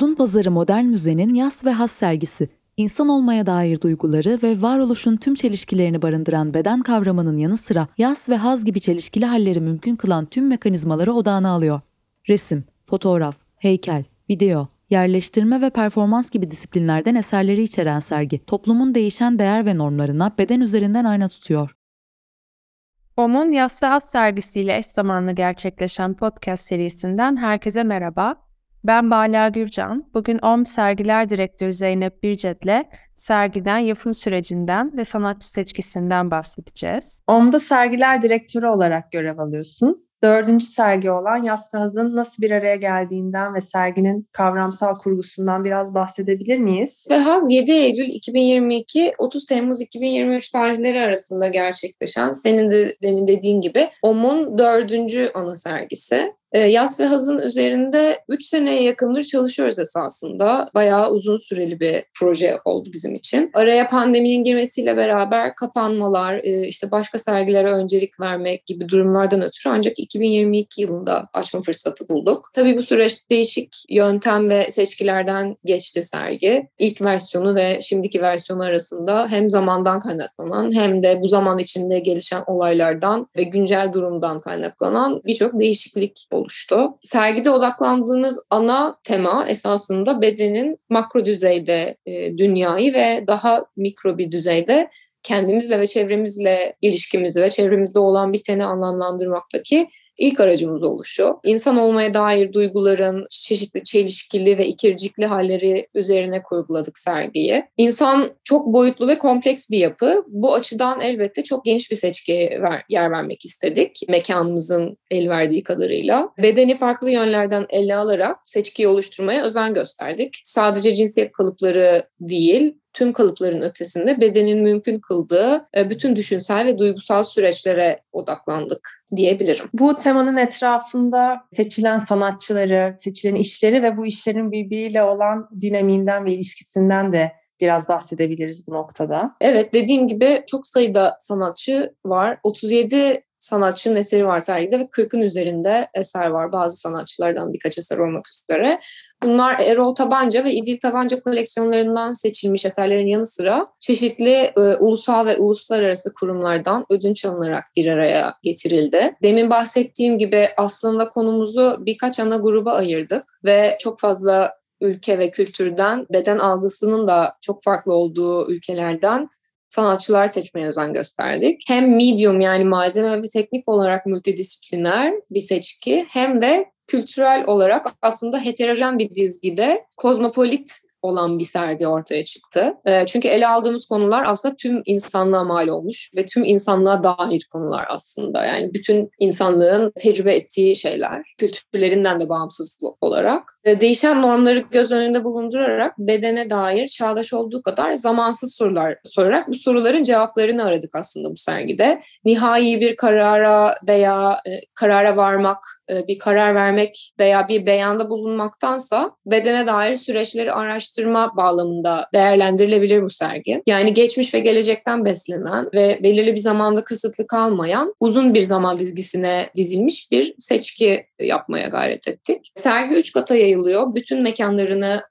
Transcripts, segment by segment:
Odunpazarı Modern Müze'nin Yas ve Has sergisi, insan olmaya dair duyguları ve varoluşun tüm çelişkilerini barındıran beden kavramının yanı sıra yas ve haz gibi çelişkili halleri mümkün kılan tüm mekanizmaları odağına alıyor. Resim, fotoğraf, heykel, video, yerleştirme ve performans gibi disiplinlerden eserleri içeren sergi, toplumun değişen değer ve normlarına beden üzerinden ayna tutuyor. OM'un Yassı Has sergisiyle eş zamanlı gerçekleşen podcast serisinden herkese merhaba. Ben Bala Gürcan. Bugün OM Sergiler Direktörü Zeynep Bircet'le sergiden yapım sürecinden ve sanatçı seçkisinden bahsedeceğiz. OM'da sergiler direktörü olarak görev alıyorsun dördüncü sergi olan ve Haz'ın nasıl bir araya geldiğinden ve serginin kavramsal kurgusundan biraz bahsedebilir miyiz? Haz 7 Eylül 2022 30 Temmuz 2023 tarihleri arasında gerçekleşen senin de demin dediğin gibi OM'un dördüncü ana sergisi. E, Yas ve Haz'ın üzerinde 3 seneye yakındır çalışıyoruz esasında. Bayağı uzun süreli bir proje oldu bizim için. Araya pandeminin girmesiyle beraber kapanmalar, e, işte başka sergilere öncelik vermek gibi durumlardan ötürü ancak 2022 yılında açma fırsatı bulduk. Tabii bu süreç değişik yöntem ve seçkilerden geçti sergi. İlk versiyonu ve şimdiki versiyonu arasında hem zamandan kaynaklanan hem de bu zaman içinde gelişen olaylardan ve güncel durumdan kaynaklanan birçok değişiklik oldu oluştu. Sergide odaklandığımız ana tema esasında bedenin makro düzeyde e, dünyayı ve daha mikro bir düzeyde kendimizle ve çevremizle ilişkimizi ve çevremizde olan biteni anlamlandırmaktaki ilk aracımız oluşu. İnsan olmaya dair duyguların çeşitli çelişkili ve ikircikli halleri üzerine kurguladık sergiyi. İnsan çok boyutlu ve kompleks bir yapı. Bu açıdan elbette çok geniş bir seçkiye ver, yer vermek istedik. Mekanımızın el verdiği kadarıyla. Bedeni farklı yönlerden ele alarak seçkiyi oluşturmaya özen gösterdik. Sadece cinsiyet kalıpları değil, tüm kalıpların ötesinde bedenin mümkün kıldığı e, bütün düşünsel ve duygusal süreçlere odaklandık diyebilirim. Bu temanın etrafında seçilen sanatçıları, seçilen işleri ve bu işlerin birbiriyle olan dinamiğinden ve ilişkisinden de biraz bahsedebiliriz bu noktada. Evet dediğim gibi çok sayıda sanatçı var. 37 sanatçının eseri var sergide ve 40'ın üzerinde eser var. Bazı sanatçılardan birkaç eser olmak üzere. Bunlar Erol Tabanca ve İdil Tabanca koleksiyonlarından seçilmiş eserlerin yanı sıra çeşitli e, ulusal ve uluslararası kurumlardan ödünç alınarak bir araya getirildi. Demin bahsettiğim gibi aslında konumuzu birkaç ana gruba ayırdık ve çok fazla ülke ve kültürden beden algısının da çok farklı olduğu ülkelerden sanatçılar seçmeye özen gösterdik. Hem medium yani malzeme ve teknik olarak multidisipliner bir seçki hem de kültürel olarak aslında heterojen bir dizgide kozmopolit olan bir sergi ortaya çıktı. E, çünkü ele aldığımız konular aslında tüm insanlığa mal olmuş ve tüm insanlığa dair konular aslında. Yani bütün insanlığın tecrübe ettiği şeyler, kültürlerinden de bağımsız olarak. E, değişen normları göz önünde bulundurarak bedene dair çağdaş olduğu kadar zamansız sorular sorarak bu soruların cevaplarını aradık aslında bu sergide. Nihai bir karara veya e, karara varmak bir karar vermek veya bir beyanda bulunmaktansa bedene dair süreçleri araştırma bağlamında değerlendirilebilir bu sergi. Yani geçmiş ve gelecekten beslenen ve belirli bir zamanda kısıtlı kalmayan uzun bir zaman dizgisine dizilmiş bir seçki yapmaya gayret ettik. Sergi üç kata yayılıyor. Bütün mekanlarını,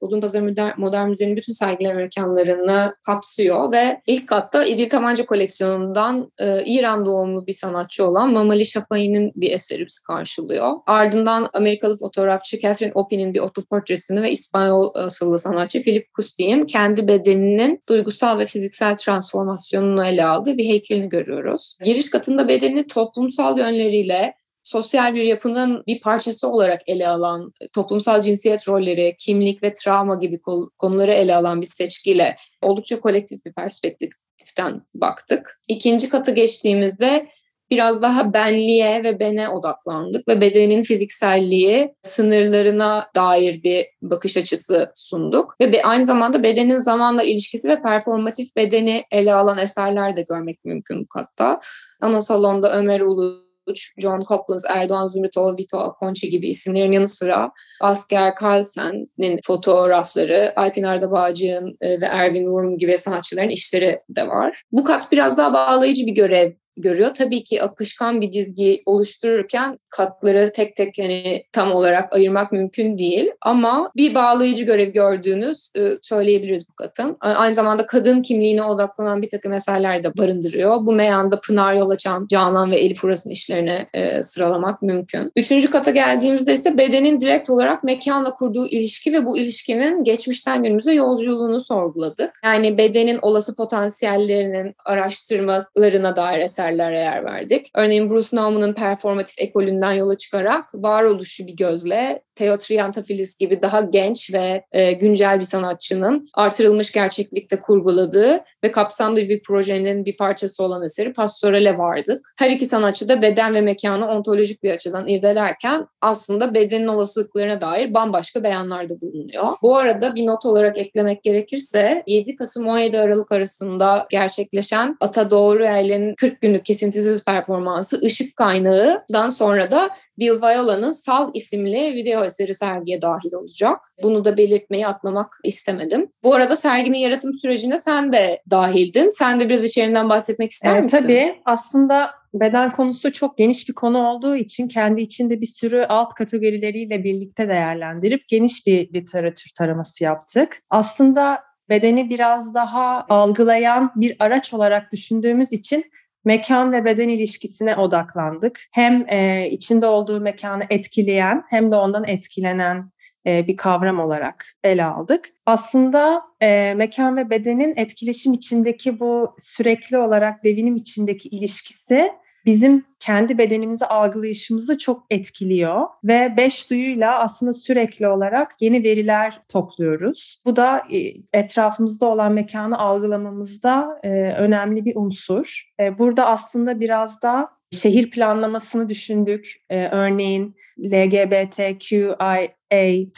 Odunpazarı Modern, Modern Müze'nin bütün sergiler mekanlarını kapsıyor ve ilk katta İdil Tabanca koleksiyonundan e, İran doğumlu bir sanatçı olan Mamali Şafai'nin bir eseri bizi karşılıyor. Ardından Amerikalı fotoğrafçı Catherine Opie'nin bir otoportresini ve İspanyol asıllı sanatçı Philip Custi'nin kendi bedeninin duygusal ve fiziksel transformasyonunu ele aldığı bir heykelini görüyoruz. Giriş katında bedeni toplumsal yönleriyle sosyal bir yapının bir parçası olarak ele alan, toplumsal cinsiyet rolleri, kimlik ve travma gibi konuları ele alan bir seçkiyle oldukça kolektif bir perspektiften baktık. İkinci katı geçtiğimizde biraz daha benliğe ve bene odaklandık ve bedenin fizikselliği sınırlarına dair bir bakış açısı sunduk. Ve aynı zamanda bedenin zamanla ilişkisi ve performatif bedeni ele alan eserler de görmek mümkün bu katta. Ana salonda Ömer Ulu John Copland, Erdoğan Zümrütoğlu, Vito Akonçi gibi isimlerin yanı sıra Asker Carlsen'in fotoğrafları, Alpin Arda Bağcı'nın e, ve Erwin Wurm gibi sanatçıların işleri de var. Bu kat biraz daha bağlayıcı bir görev görüyor. Tabii ki akışkan bir dizgi oluştururken katları tek tek hani tam olarak ayırmak mümkün değil ama bir bağlayıcı görev gördüğünüz söyleyebiliriz bu katın. Aynı zamanda kadın kimliğine odaklanan bir takım eserler de barındırıyor. Bu meyanda Pınar Yol Açan, Canan ve Elif Uras'ın işlerini sıralamak mümkün. Üçüncü kata geldiğimizde ise bedenin direkt olarak mekanla kurduğu ilişki ve bu ilişkinin geçmişten günümüze yolculuğunu sorguladık. Yani bedenin olası potansiyellerinin araştırmalarına dair eserlere yer verdik. Örneğin Bruce Naum'un performatif ekolünden yola çıkarak varoluşu bir gözle Theo Triantafyllis gibi daha genç ve e, güncel bir sanatçının artırılmış gerçeklikte kurguladığı ve kapsamlı bir projenin bir parçası olan eseri Pastoral'e vardık. Her iki sanatçı da beden ve mekanı ontolojik bir açıdan irdelerken aslında bedenin olasılıklarına dair bambaşka beyanlarda bulunuyor. Bu arada bir not olarak eklemek gerekirse 7 Kasım 17 Aralık arasında gerçekleşen Ata Doğru Yaylı'nın 40 günlük kesintisiz performansı Işık Kaynağı'dan sonra da Bill Viola'nın Sal isimli video eseri sergiye dahil olacak. Bunu da belirtmeyi atlamak istemedim. Bu arada serginin yaratım sürecine sen de dahildin. Sen de biraz içeriğinden bahsetmek ister evet, misin? Tabii. Aslında beden konusu çok geniş bir konu olduğu için kendi içinde bir sürü alt kategorileriyle birlikte değerlendirip geniş bir literatür taraması yaptık. Aslında bedeni biraz daha algılayan bir araç olarak düşündüğümüz için mekan ve beden ilişkisine odaklandık. Hem e, içinde olduğu mekanı etkileyen hem de ondan etkilenen e, bir kavram olarak ele aldık. Aslında e, mekan ve bedenin etkileşim içindeki bu sürekli olarak devinim içindeki ilişkisi bizim kendi bedenimizi algılayışımızı çok etkiliyor ve beş duyuyla aslında sürekli olarak yeni veriler topluyoruz. Bu da e, etrafımızda olan mekanı algılamamızda e, önemli bir unsur. E, burada aslında biraz da şehir planlamasını düşündük. Örneğin LGBTQIA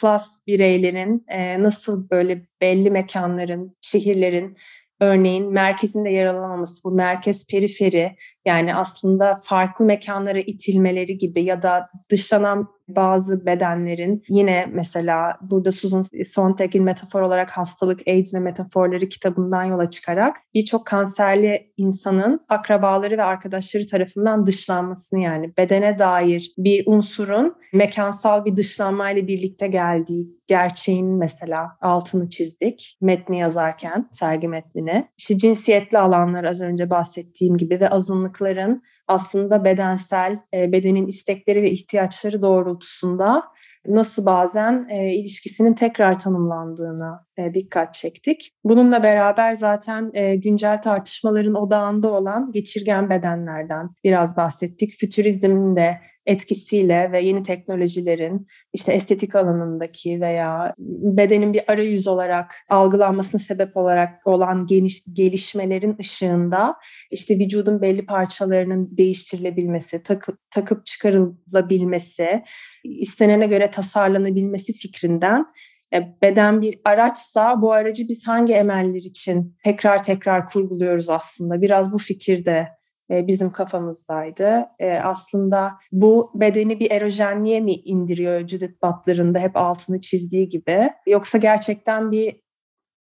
plus bireylerin nasıl böyle belli mekanların, şehirlerin örneğin merkezinde yer alamaması, bu merkez periferi yani aslında farklı mekanlara itilmeleri gibi ya da dışlanan bazı bedenlerin yine mesela burada Susan Sontag'in metafor olarak hastalık AIDS ve metaforları kitabından yola çıkarak birçok kanserli insanın akrabaları ve arkadaşları tarafından dışlanmasını yani bedene dair bir unsurun mekansal bir dışlanmayla birlikte geldiği gerçeğin mesela altını çizdik metni yazarken sergi metnine. İşte cinsiyetli alanlar az önce bahsettiğim gibi ve azınlıkların aslında bedensel, e, bedenin istekleri ve ihtiyaçları doğrultusunda nasıl bazen e, ilişkisinin tekrar tanımlandığına e, dikkat çektik. Bununla beraber zaten e, güncel tartışmaların odağında olan geçirgen bedenlerden biraz bahsettik. Fütürizmin de etkisiyle ve yeni teknolojilerin işte estetik alanındaki veya bedenin bir arayüz olarak algılanmasına sebep olarak olan geniş, gelişmelerin ışığında işte vücudun belli parçalarının değiştirilebilmesi, takıp, takıp çıkarılabilmesi, istenene göre tasarlanabilmesi fikrinden beden bir araçsa bu aracı biz hangi emeller için tekrar tekrar kurguluyoruz aslında. Biraz bu fikirde e, bizim kafamızdaydı. E, aslında bu bedeni bir erojenliğe mi indiriyor Judith Butler'ın da hep altını çizdiği gibi yoksa gerçekten bir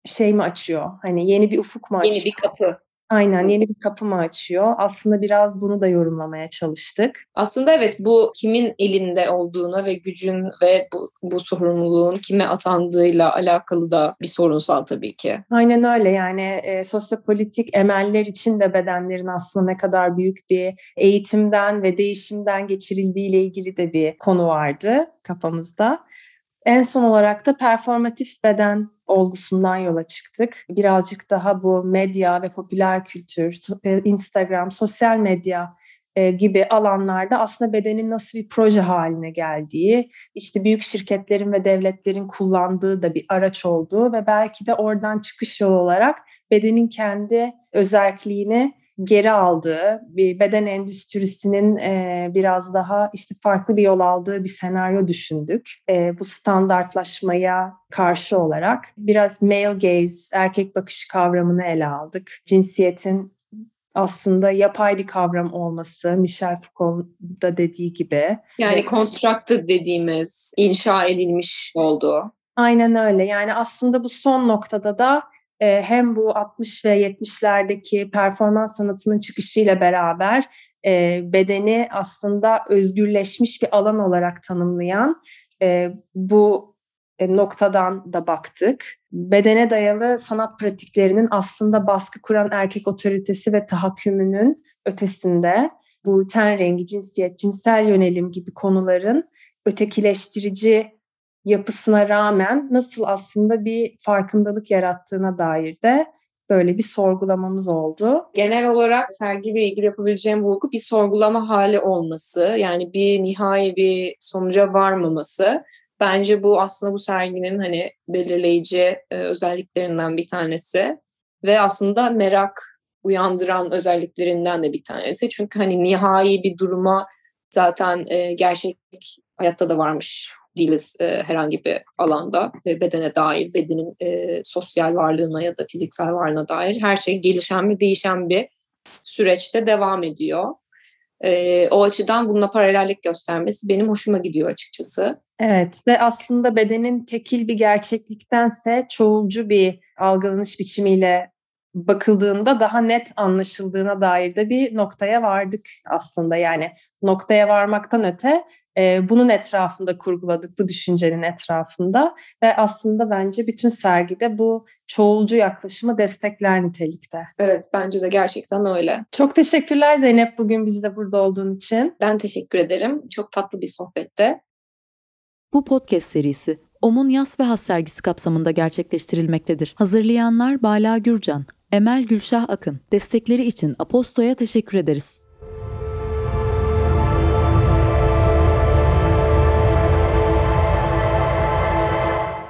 şey mi açıyor? Hani yeni bir ufuk mu açıyor? Yeni bir kapı. Aynen yeni bir kapı mı açıyor? Aslında biraz bunu da yorumlamaya çalıştık. Aslında evet bu kimin elinde olduğuna ve gücün ve bu, bu sorumluluğun kime atandığıyla alakalı da bir sorunsal tabii ki. Aynen öyle yani e, sosyopolitik emeller için de bedenlerin aslında ne kadar büyük bir eğitimden ve değişimden geçirildiği ile ilgili de bir konu vardı kafamızda. En son olarak da performatif beden olgusundan yola çıktık. Birazcık daha bu medya ve popüler kültür, e, Instagram, sosyal medya e, gibi alanlarda aslında bedenin nasıl bir proje haline geldiği, işte büyük şirketlerin ve devletlerin kullandığı da bir araç olduğu ve belki de oradan çıkış yolu olarak bedenin kendi özelliğini geri aldığı, bir beden endüstrisinin e, biraz daha işte farklı bir yol aldığı bir senaryo düşündük. E, bu standartlaşmaya karşı olarak biraz male gaze, erkek bakışı kavramını ele aldık. Cinsiyetin aslında yapay bir kavram olması, Michel Foucault'un da dediği gibi. Yani constructed dediğimiz, inşa edilmiş oldu. Aynen öyle. Yani aslında bu son noktada da e, hem bu 60 ve 70'lerdeki performans sanatının çıkışıyla beraber e, bedeni aslında özgürleşmiş bir alan olarak tanımlayan e, bu noktadan da baktık. Bedene dayalı sanat pratiklerinin aslında baskı kuran erkek otoritesi ve tahakkümünün ötesinde bu ten rengi, cinsiyet, cinsel yönelim gibi konuların ötekileştirici yapısına rağmen nasıl aslında bir farkındalık yarattığına dair de böyle bir sorgulamamız oldu. Genel olarak sergiyle ilgili yapabileceğim vurgu bir sorgulama hali olması. Yani bir nihai bir sonuca varmaması. Bence bu aslında bu serginin hani belirleyici e, özelliklerinden bir tanesi. Ve aslında merak uyandıran özelliklerinden de bir tanesi. Çünkü hani nihai bir duruma zaten e, gerçek hayatta da varmış değiliz e, herhangi bir alanda. E, bedene dair, bedenin e, sosyal varlığına ya da fiziksel varlığına dair her şey gelişen ve değişen bir süreçte devam ediyor. E, o açıdan bununla paralellik göstermesi benim hoşuma gidiyor açıkçası. Evet ve aslında bedenin tekil bir gerçekliktense çoğulcu bir algılanış biçimiyle bakıldığında daha net anlaşıldığına dair de bir noktaya vardık aslında. Yani noktaya varmaktan öte e, bunun etrafında kurguladık, bu düşüncenin etrafında ve aslında bence bütün sergide bu çoğulcu yaklaşımı destekler nitelikte. Evet bence de gerçekten öyle. Çok teşekkürler Zeynep bugün bizde burada olduğun için. Ben teşekkür ederim. Çok tatlı bir sohbette. Bu podcast serisi OM'un Yaz ve Has sergisi kapsamında gerçekleştirilmektedir. Hazırlayanlar Bala Gürcan, Emel Gülşah Akın. Destekleri için Aposto'ya teşekkür ederiz.